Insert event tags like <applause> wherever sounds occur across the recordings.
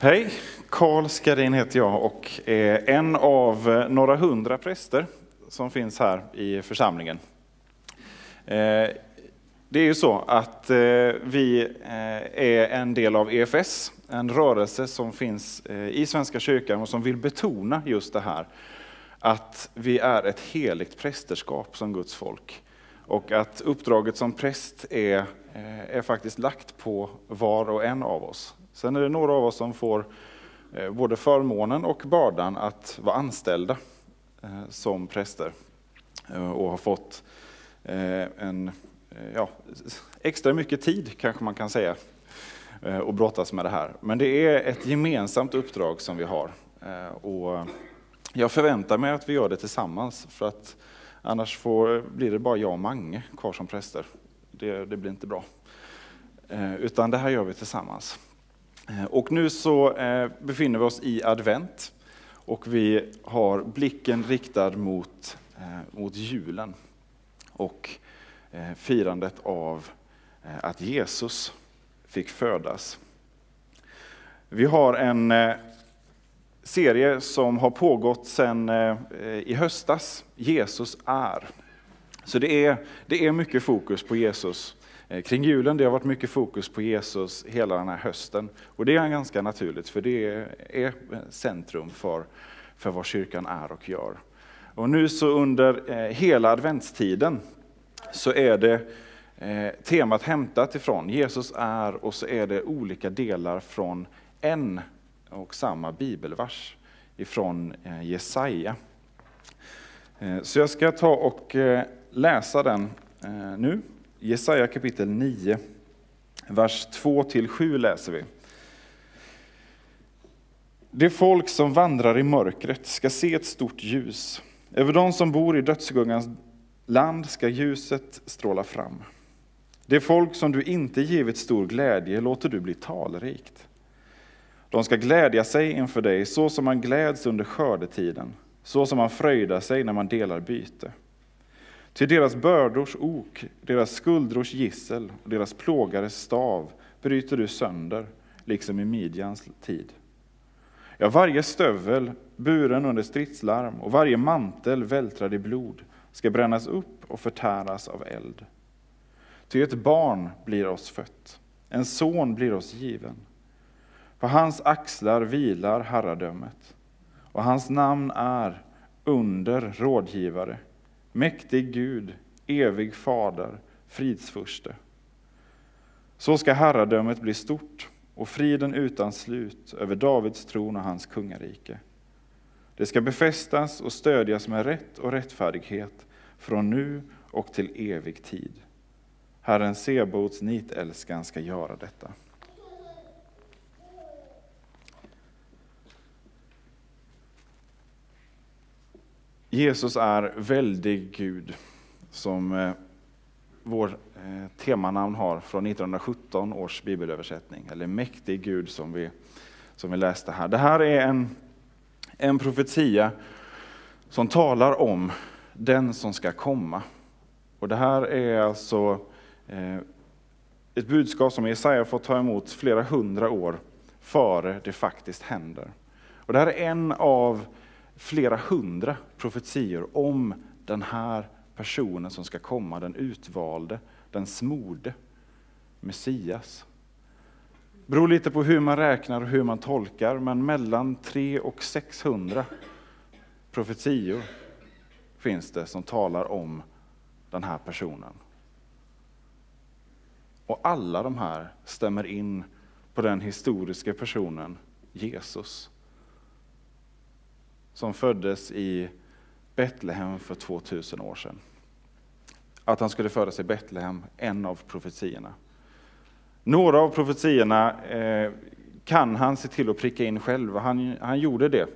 Hej, Karl Skarin heter jag och är en av eh, några hundra präster som finns här i församlingen. Eh, det är ju så att eh, vi är en del av EFS, en rörelse som finns i Svenska kyrkan och som vill betona just det här att vi är ett heligt prästerskap som Guds folk. Och att uppdraget som präst är, är faktiskt lagt på var och en av oss. Sen är det några av oss som får eh, både förmånen och bördan att vara anställda eh, som präster eh, och har fått en, ja, extra mycket tid kanske man kan säga och brottas med det här. Men det är ett gemensamt uppdrag som vi har. Och jag förväntar mig att vi gör det tillsammans för att annars får, blir det bara jag och Mange kvar som präster. Det, det blir inte bra. Utan det här gör vi tillsammans. Eh, och nu så eh, befinner vi oss i advent och vi har blicken riktad mot, eh, mot julen och firandet av att Jesus fick födas. Vi har en serie som har pågått sedan i höstas, Jesus är. Så det är, det är mycket fokus på Jesus Eh, kring julen. Det har varit mycket fokus på Jesus hela den här hösten. Och det är ganska naturligt, för det är centrum för, för vad kyrkan är och gör. Och nu så under eh, hela adventstiden så är det eh, temat hämtat ifrån Jesus är och så är det olika delar från en och samma bibelvers ifrån Jesaja. Så jag ska ta och läsa den nu Jesaja kapitel 9, vers 2-7 läser vi. Det folk som vandrar i mörkret ska se ett stort ljus. Över de som bor i dödsgungans land ska ljuset stråla fram. Det folk som du inte givit stor glädje låter du bli talrikt. De ska glädja sig inför dig så som man gläds under skördetiden, så som man fröjdar sig när man delar byte. Till deras bördors ok, deras skuldrors gissel och deras plågares stav bryter du sönder, liksom i Midjans tid. Ja, varje stövel buren under stridslarm och varje mantel vältrad i blod ska brännas upp och förtäras av eld. Ty ett barn blir oss fött, en son blir oss given. På hans axlar vilar herradömet, och hans namn är Under rådgivare, mäktig Gud, evig fader, fridsfurste. Så ska herradömet bli stort och friden utan slut över Davids tron och hans kungarike. Det ska befästas och stödjas med rätt och rättfärdighet från nu och till evig tid. Herren Sebaots nitälskan ska göra detta. Jesus är väldig Gud, som eh, vårt eh, temanamn har från 1917 års bibelöversättning, eller mäktig Gud som vi, som vi läste här. Det här är en, en profetia som talar om den som ska komma. Och det här är alltså eh, ett budskap som Jesaja fått ta emot flera hundra år före det faktiskt händer. Och det här är en av flera hundra profetior om den här personen som ska komma, den utvalde, den smorde, Messias. Det beror lite på hur man räknar och hur man tolkar, men mellan 300 och 600 profetior finns det som talar om den här personen. Och alla de här stämmer in på den historiska personen Jesus som föddes i Betlehem för 2000 år sedan. Att han skulle födas i Betlehem, en av profetiorna. Några av profetiorna eh, kan han se till att pricka in själv, han, han gjorde det.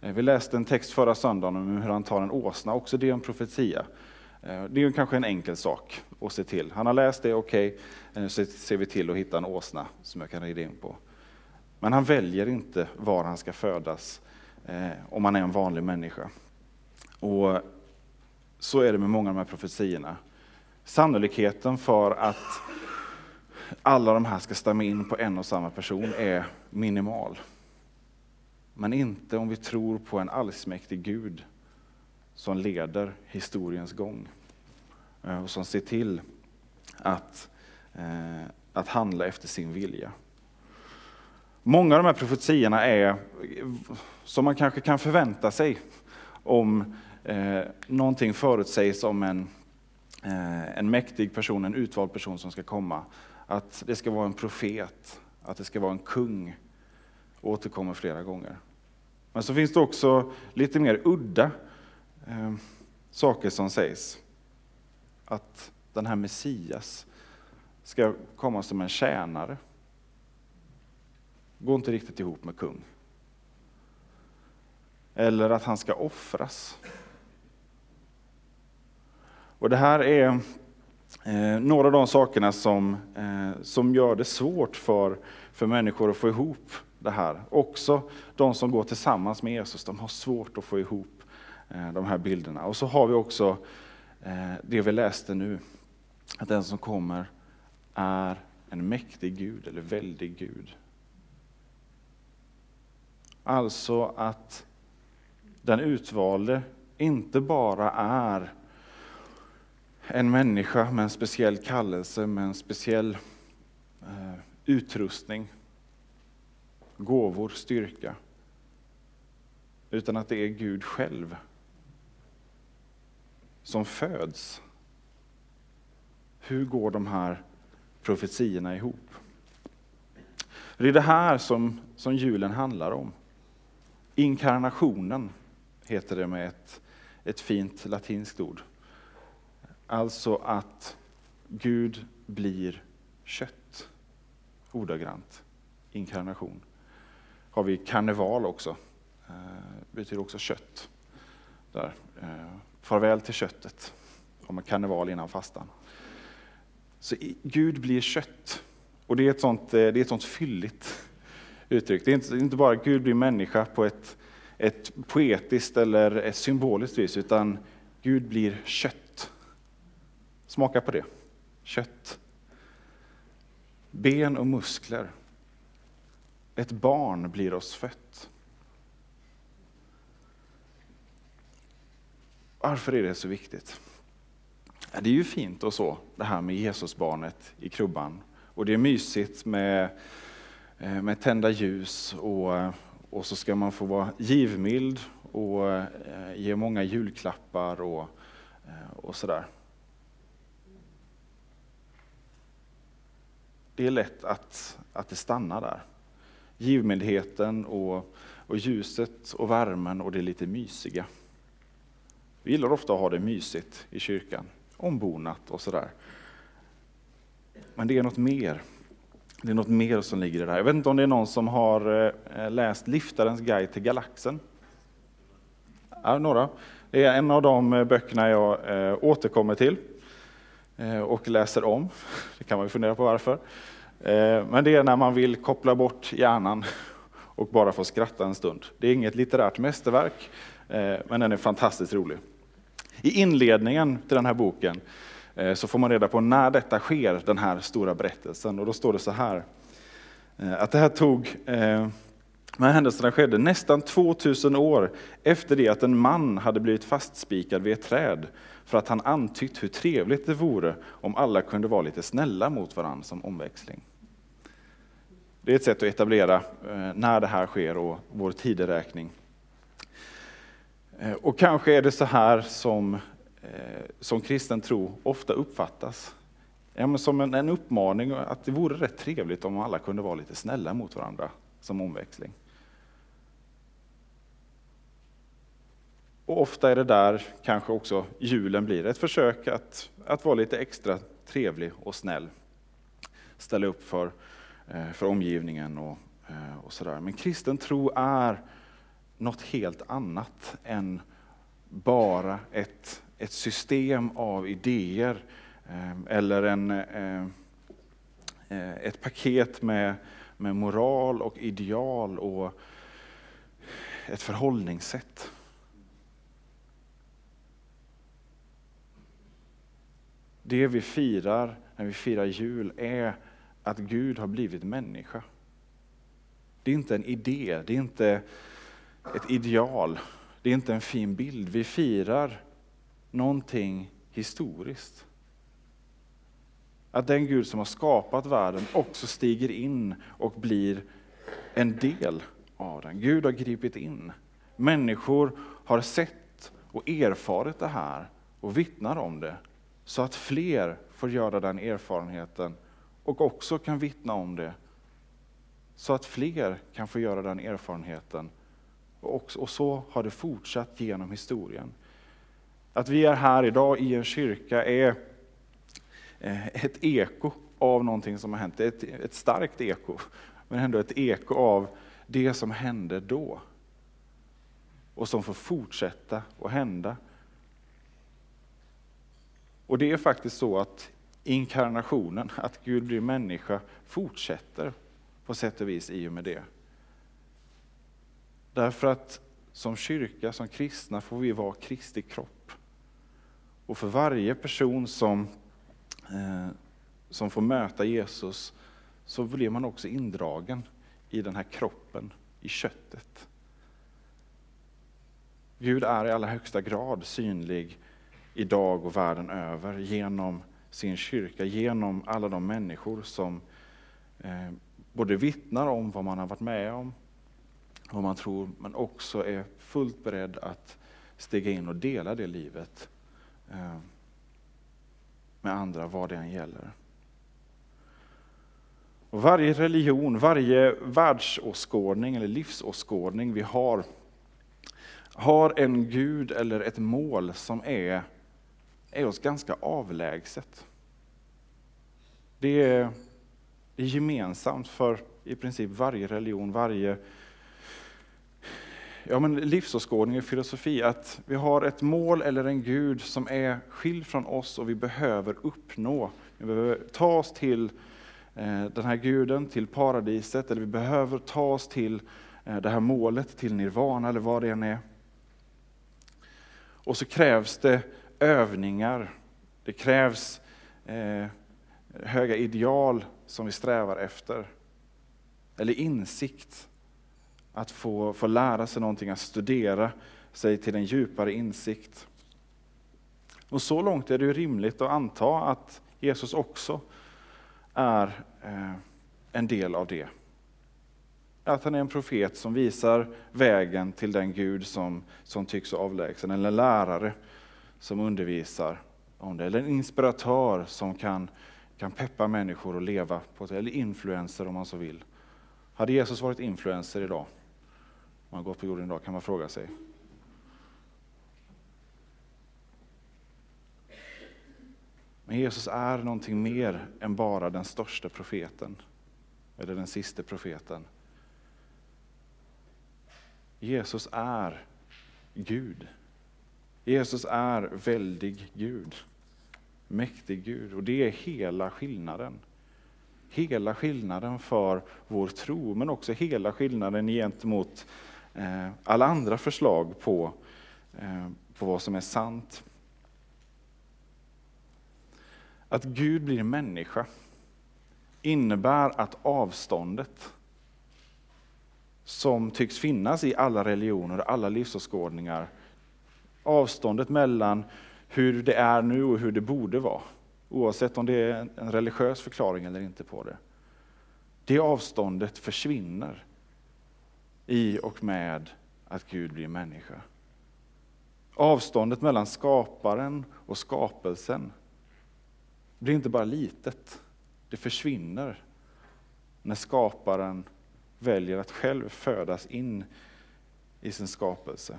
Eh, vi läste en text förra söndagen om hur han tar en åsna, också det är en profetia. Eh, det är kanske en enkel sak att se till. Han har läst det, okej, eh, okay, nu ser vi till att hitta en åsna som jag kan rida in på. Men han väljer inte var han ska födas Eh, om man är en vanlig människa. Och så är det med många av de här profetiorna. Sannolikheten för att alla de här ska stämma in på en och samma person är minimal. men inte om vi tror på en allsmäktig Gud som leder historiens gång eh, och som ser till att, eh, att handla efter sin vilja. Många av de här profetiorna är som man kanske kan förvänta sig om eh, någonting förutsägs om en, eh, en mäktig person, en utvald person som ska komma. Att det ska vara en profet, att det ska vara en kung, återkommer flera gånger. Men så finns det också lite mer udda eh, saker som sägs. Att den här Messias ska komma som en tjänare. Går inte riktigt ihop med kung. Eller att han ska offras. Och det här är eh, några av de sakerna som, eh, som gör det svårt för, för människor att få ihop det här. Också de som går tillsammans med Jesus, de har svårt att få ihop eh, de här bilderna. Och så har vi också eh, det vi läste nu, att den som kommer är en mäktig Gud, eller väldig Gud. Alltså att den utvalde inte bara är en människa med en speciell kallelse, med en speciell eh, utrustning, gåvor, styrka. Utan att det är Gud själv som föds. Hur går de här profetiorna ihop? Det är det här som, som julen handlar om. Inkarnationen heter det med ett, ett fint latinskt ord. Alltså att Gud blir kött, ordagrant. Inkarnation. Har vi karneval också, eh, betyder också kött. Där. Eh, farväl till köttet, har man karneval innan fastan. Så Gud blir kött. Och det är ett sånt, eh, det är ett sånt fylligt uttryck. Det är inte, inte bara Gud blir människa på ett, ett poetiskt eller ett symboliskt vis, utan Gud blir kött. Smaka på det. Kött. Ben och muskler. Ett barn blir oss fött. Varför är det så viktigt? Det är ju fint och så, det här med Jesusbarnet i krubban. Och det är mysigt med, Eh, med tända ljus och, och så ska man få vara givmild och eh, ge många julklappar och, eh, och sådär. Det är lätt att, att det stannar där. Givmildheten och, och ljuset och värmen och det lite mysiga. Vi gillar ofta att ha det mysigt i kyrkan, ombonat och sådär. Men det är något mer. Det är något mer som ligger i det här. Jag vet inte om det är någon som har eh, läst Liftarens guide till galaxen? Ja, några. Det är en av de eh, böckerna jag eh, återkommer till och läser om. <laughs> Det kan man ju fundera på varför. Men det är när man vill koppla bort hjärnan <laughs> och bara få skratta en stund. Det är inget litterärt mästerverk, men den är fantastiskt rolig. I inledningen till den här boken Eh, så får man reda på när detta sker, den här stora berättelsen. Och då står det så här, eh, att det här tog, eh, de här händelserna skedde nästan 2000 år efter det att en man hade blivit fastspikad vid ett träd för att han antytt hur trevligt det vore om alla kunde vara lite snälla mot varandra som omväxling. Det är ett sätt att etablera när det här sker och vår tideräkning. Och kanske är det så här som, Eh, som kristen tro ofta uppfattas. Ja, men som en, en uppmaning att det vore rätt trevligt om alla kunde vara lite snälla mot varandra som omväxling. Och ofta är det där kanske också julen blir ett försök att, att vara lite extra trevlig och snäll. Ställa upp för, eh, för omgivningen och, eh, och sådär. Men kristen tro är något helt annat än bara ett, ett system av idéer ehm, eller en, ehm, eh, ett paket med, med moral och ideal och ett förhållningssätt. Det vi firar när vi firar jul är att Gud har blivit människa. Det är inte en idé, det är inte ett ideal. Det är inte en fin bild. Vi firar någonting historiskt. Att den Gud som har skapat världen också stiger in och blir en del av den. Gud har gripit in. Människor har sett och erfarit det här och vittnar om det. Så att fler får göra den erfarenheten och också kan vittna om det. Så att fler kan få göra den erfarenheten. Och, och så har det fortsatt genom historien. Att vi är här idag i en kyrka är eh, ett eko av någonting som har hänt. Ett, ett starkt eko, men ändå ett eko av det som hände då. Och som får fortsätta att hända. Och det är faktiskt så att inkarnationen, att Gud blir människa, fortsätter på sätt och vis i och med det. Därför att som kyrka, som kristna, får vi vara Kristi kropp. Och för varje person som, eh, som får möta Jesus så blir man också indragen i den här kroppen, i köttet. Gud är i allra högsta grad synlig idag och världen över genom sin kyrka, genom alla de människor som eh, både vittnar om vad man har varit med om, vad man tror, men också är fullt beredd att stiga in och dela det livet Ehm, med andra, vad det än gäller. Och varje religion, varje världsåskådning eller livsåskådning vi har, har en gud eller ett mål som är, är oss ganska avlägset. Det är, det är gemensamt för i princip varje religion, varje ja, men livsåskådning och filosofi, att vi har ett mål eller en gud som är skild från oss och vi behöver uppnå. Vi behöver ta oss till eh, den här guden, till paradiset, eller vi behöver ta oss till eh, det här målet, till nirvana eller vad det än är. Och så krävs det övningar, det krävs eh, höga ideal som vi strävar efter. Eller insikt att få, få lära sig någonting, att studera sig till en djupare insikt. Och så långt är det ju rimligt att anta att Jesus också är eh, en del av det. Att han är en profet som visar vägen till den Gud som, som tycks avlägsen, eller en lärare som undervisar om det, eller en inspiratör som kan, kan peppa människor att leva på det, eller influencer om man så vill. Hade Jesus varit influencer idag, om han gått på jorden idag, kan man fråga sig. Men Jesus är någonting mer än bara den största profeten, eller den sista profeten. Jesus är Gud. Jesus är väldig Gud, mäktig Gud, och det är hela skillnaden hela skillnaden för vår tro, men också hela skillnaden gentemot Eh, alla andra förslag på, eh, på vad som är sant. Att Gud blir människa innebär att avståndet som tycks finnas i alla religioner och alla livsåskådningar, avståndet mellan hur det är nu och hur det borde vara, Oavsett om det är en religiös förklaring eller inte på det. Det avståndet försvinner i och med att Gud blir människa. Avståndet mellan skaparen och skapelsen blir inte bara litet, det försvinner när skaparen väljer att själv födas in i sin skapelse.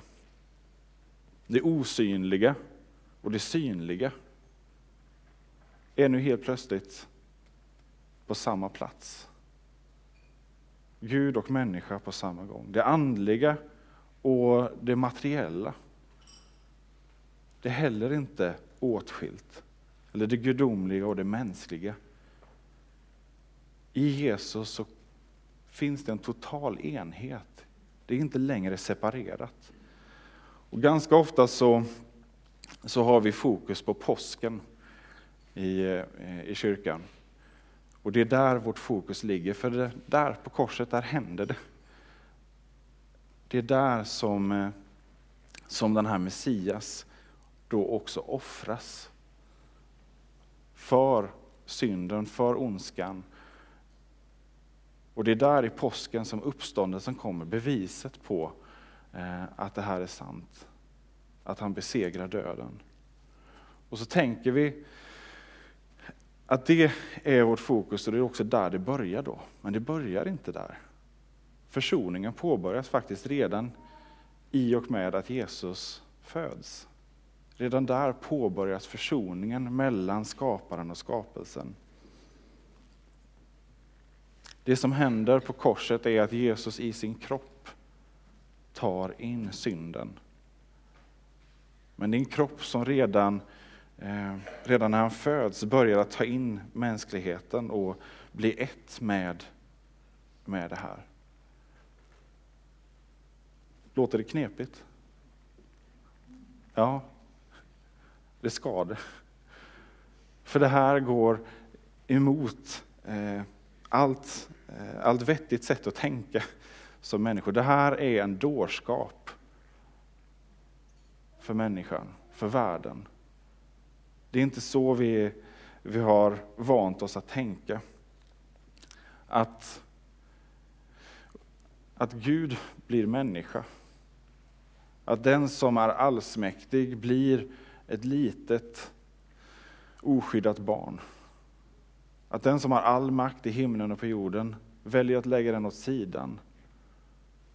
Det osynliga och det synliga är nu helt plötsligt på samma plats. Gud och människa på samma gång. Det andliga och det materiella. Det är heller inte åtskilt. Eller det gudomliga och det mänskliga. I Jesus så finns det en total enhet. Det är inte längre separerat. Och ganska ofta så, så har vi fokus på påsken i, eh, i kyrkan. Och det är där vårt fokus ligger, för det, där på korset, där händer det. det är där som, eh, som den här Messias då också offras. För synden, för ondskan. Och det är där i påsken som uppståndelsen kommer, beviset på eh, att det här är sant. Att han besegrar döden. Och så tänker vi att det är vårt fokus och det är också där det börjar då. Men det börjar inte där. Försoningen påbörjas faktiskt redan i och med att Jesus föds. Redan där påbörjas försoningen mellan skaparen och skapelsen. Det som händer på korset är att Jesus i sin kropp tar in synden. Men det är en kropp som redan, Eh, redan när han föds börjar att ta in mänskligheten och bli ett med, med det här. Låter det knepigt? Ja, det ska det. För det här går emot eh, allt, eh, allt vettigt sätt att tänka som människor. Det här är en dårskap för människan, för världen. Det är inte så vi, vi har vant oss att tänka. Att, att Gud blir människa. Att den som är allsmäktig blir ett litet oskyddat barn. Att den som har all makt i himlen och på jorden väljer att lägga den åt sidan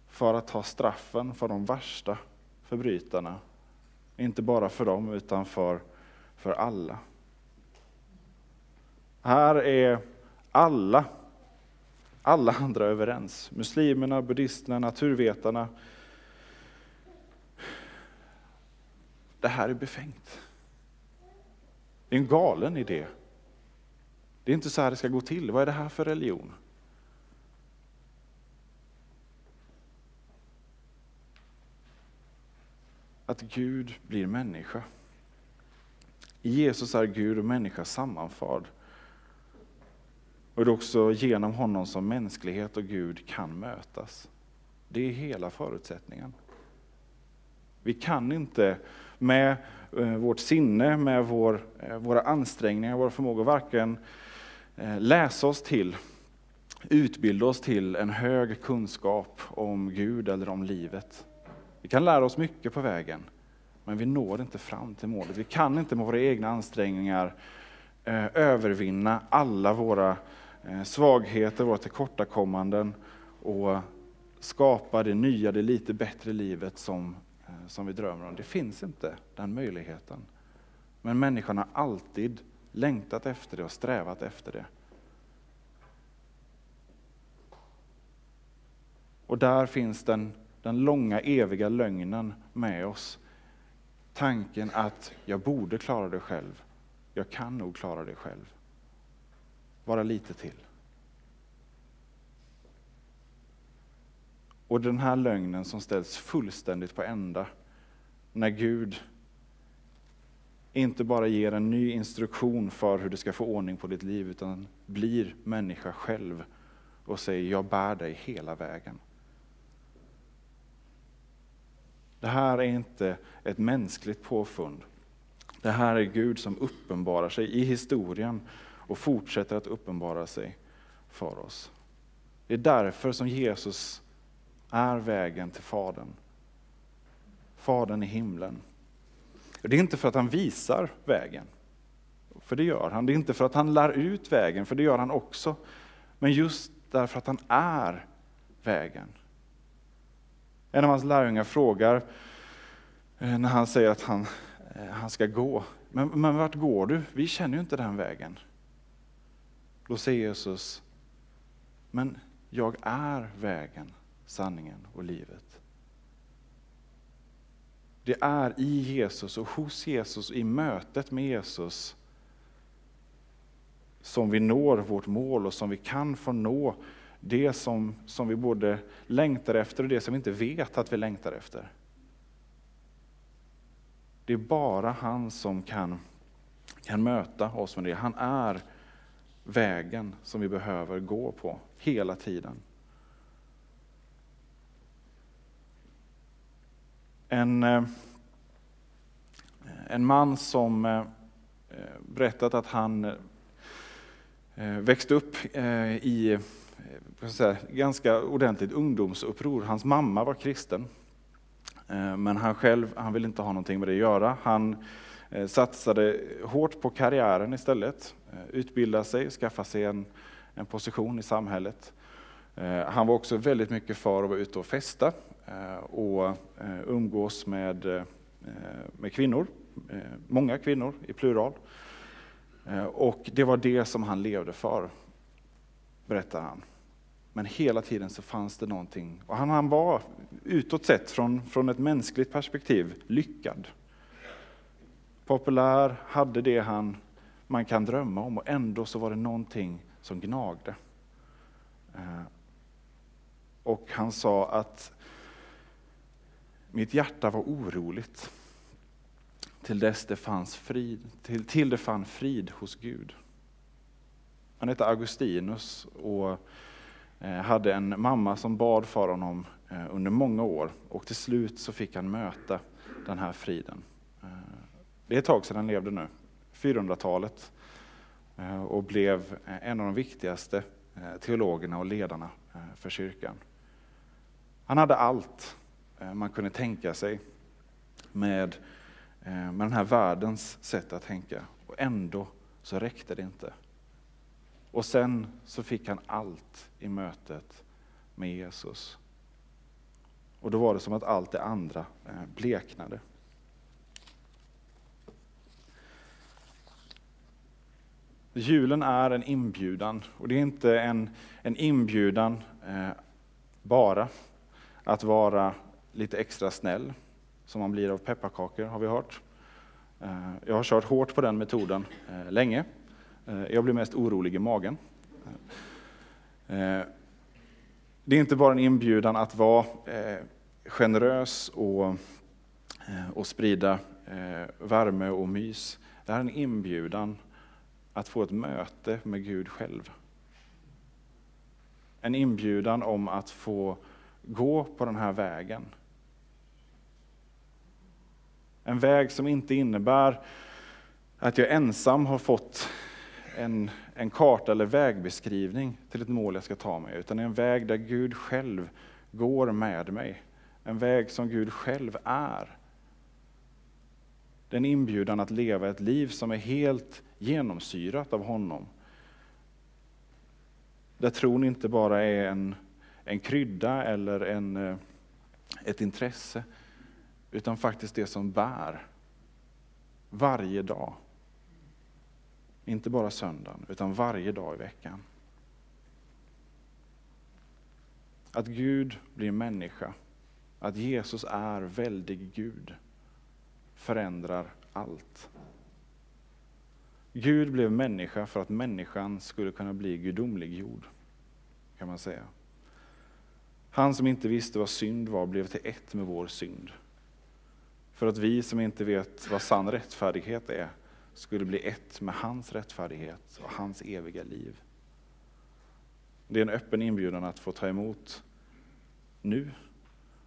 för att ta straffen för de värsta förbrytarna. Inte bara för dem, utan för, för alla. Här är alla, alla andra överens. Muslimerna, buddhisterna, naturvetarna, det här är befängt. Det är en galen idé. Det är inte så här det ska gå till. Vad är det här för religion? Att Gud blir människa. I Jesus är Gud och människa sammanförd. Och det är också genom honom som mänsklighet och Gud kan mötas. Det är hela förutsättningen. Vi kan inte med eh, vårt sinne, med vår, eh, våra ansträngningar, våra förmågor, varken eh, läsa oss till, utbilda oss till en hög kunskap om Gud eller om livet. Vi kan lära oss mycket på vägen, men vi når inte fram till målet. Vi kan inte med våra egna ansträngningar eh, övervinna alla våra eh, svagheter, våra tillkortakommanden och skapa det nya, det lite bättre livet som Eh, som vi drömmer om. Det finns inte den möjligheten. Men människan har alltid längtat efter det och strävat efter det. Och där finns den, den långa eviga lögnen med oss. Tanken att jag borde klara det själv. Jag kan nog klara det själv. Bara lite till. Och den här lögnen som ställs fullständigt på ända när Gud inte bara ger en ny instruktion för hur du ska få ordning på ditt liv, utan blir människa själv och säger jag bär dig hela vägen. Det här är inte ett mänskligt påfund. Det här är Gud som uppenbarar sig i historien och fortsätter att uppenbara sig för oss. Det är därför som Jesus är vägen till Fadern. Fadern i himlen. Det är inte för att han visar vägen, för det gör han. Det är inte för att han lär ut vägen, för det gör han också. Men just därför att han är vägen. En av hans lärjungar frågar, eh, när han säger att han, eh, han ska gå, men, men vart går du? Vi känner ju inte den vägen. Då säger Jesus, men jag är vägen, sanningen och livet. Det är i Jesus och hos Jesus, i mötet med Jesus, som vi når vårt mål och som vi kan få nå det som, som vi både längtar efter och det som vi inte vet att vi längtar efter. Det är bara han som kan, kan möta oss med det. Han är vägen som vi behöver gå på hela tiden. en, eh, en man som eh, eh, berättat att han växte upp i Eh, säga, ganska ordentligt ungdomsuppror. Hans mamma var kristen, eh, men han själv han ville inte ha någonting med det att göra. Han eh, satsade hårt på karriären istället, utbilda sig, skaffa sig en, en position i samhället. Han var också väldigt mycket för att vara ute och festa. Och umgås med, med kvinnor, många kvinnor i plural. Och det var det som han levde för, berättar han. Men hela tiden så fanns det någonting, och han, han var utåt sett från, från ett mänskligt perspektiv lyckad. Populär, hade det han, man kan drömma om och ändå så var det någonting som gnagde. Eh, och han sa att mitt hjärta var oroligt till dess det fanns frid, till, till det fann frid hos Gud. Han hette Augustinus och Eh, hade en mamma som bad för honom eh, under många år och till slut så fick han möta den här friden. Eh, det är ett tag sedan han levde nu, 400-talet, och blev en av de viktigaste teologerna och ledarna för kyrkan. Han hade allt man kunde tänka sig med, med den här världens sätt att tänka. Och ändå så räckte det inte. Och sen så fick han allt i mötet med Jesus. Och då var det som att allt det andra eh, bleknade. Julen är en inbjudan, och det är inte en, en inbjudan eh, bara att vara lite extra snäll, som man blir av pepparkakor har vi hört. Eh, jag har kört hårt på den metoden eh, länge. Eh, jag blir mest orolig i magen. Eh, det är inte bara en inbjudan att vara eh, generös och, och sprida värme och mys. Det är en inbjudan att få ett möte med Gud själv. En inbjudan om att få gå på den här vägen en väg som inte innebär att jag ensam har fått en, en karta eller vägbeskrivning till ett mål jag ska ta mig, utan en väg där Gud själv går med mig. En väg som Gud själv är. Den inbjudan att leva ett liv som är helt genomsyrat av honom. Där tron inte bara är en, en krydda eller en, eh, ett intresse, utan faktiskt det som bär varje dag. Inte bara söndagen, utan varje dag i veckan. Att Gud blir människa, att Jesus är väldig Gud, förändrar allt. Gud blev människa för att människan skulle kunna bli gudomliggjord, kan man säga. Han som inte visste vad synd var blev till ett med vår synd för att vi som inte vet vad sann rättfärdighet är skulle bli ett med hans rättfärdighet och hans eviga liv. Det är en öppen inbjudan att få ta emot nu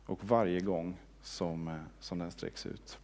och varje gång som, eh, som den sträcks ut.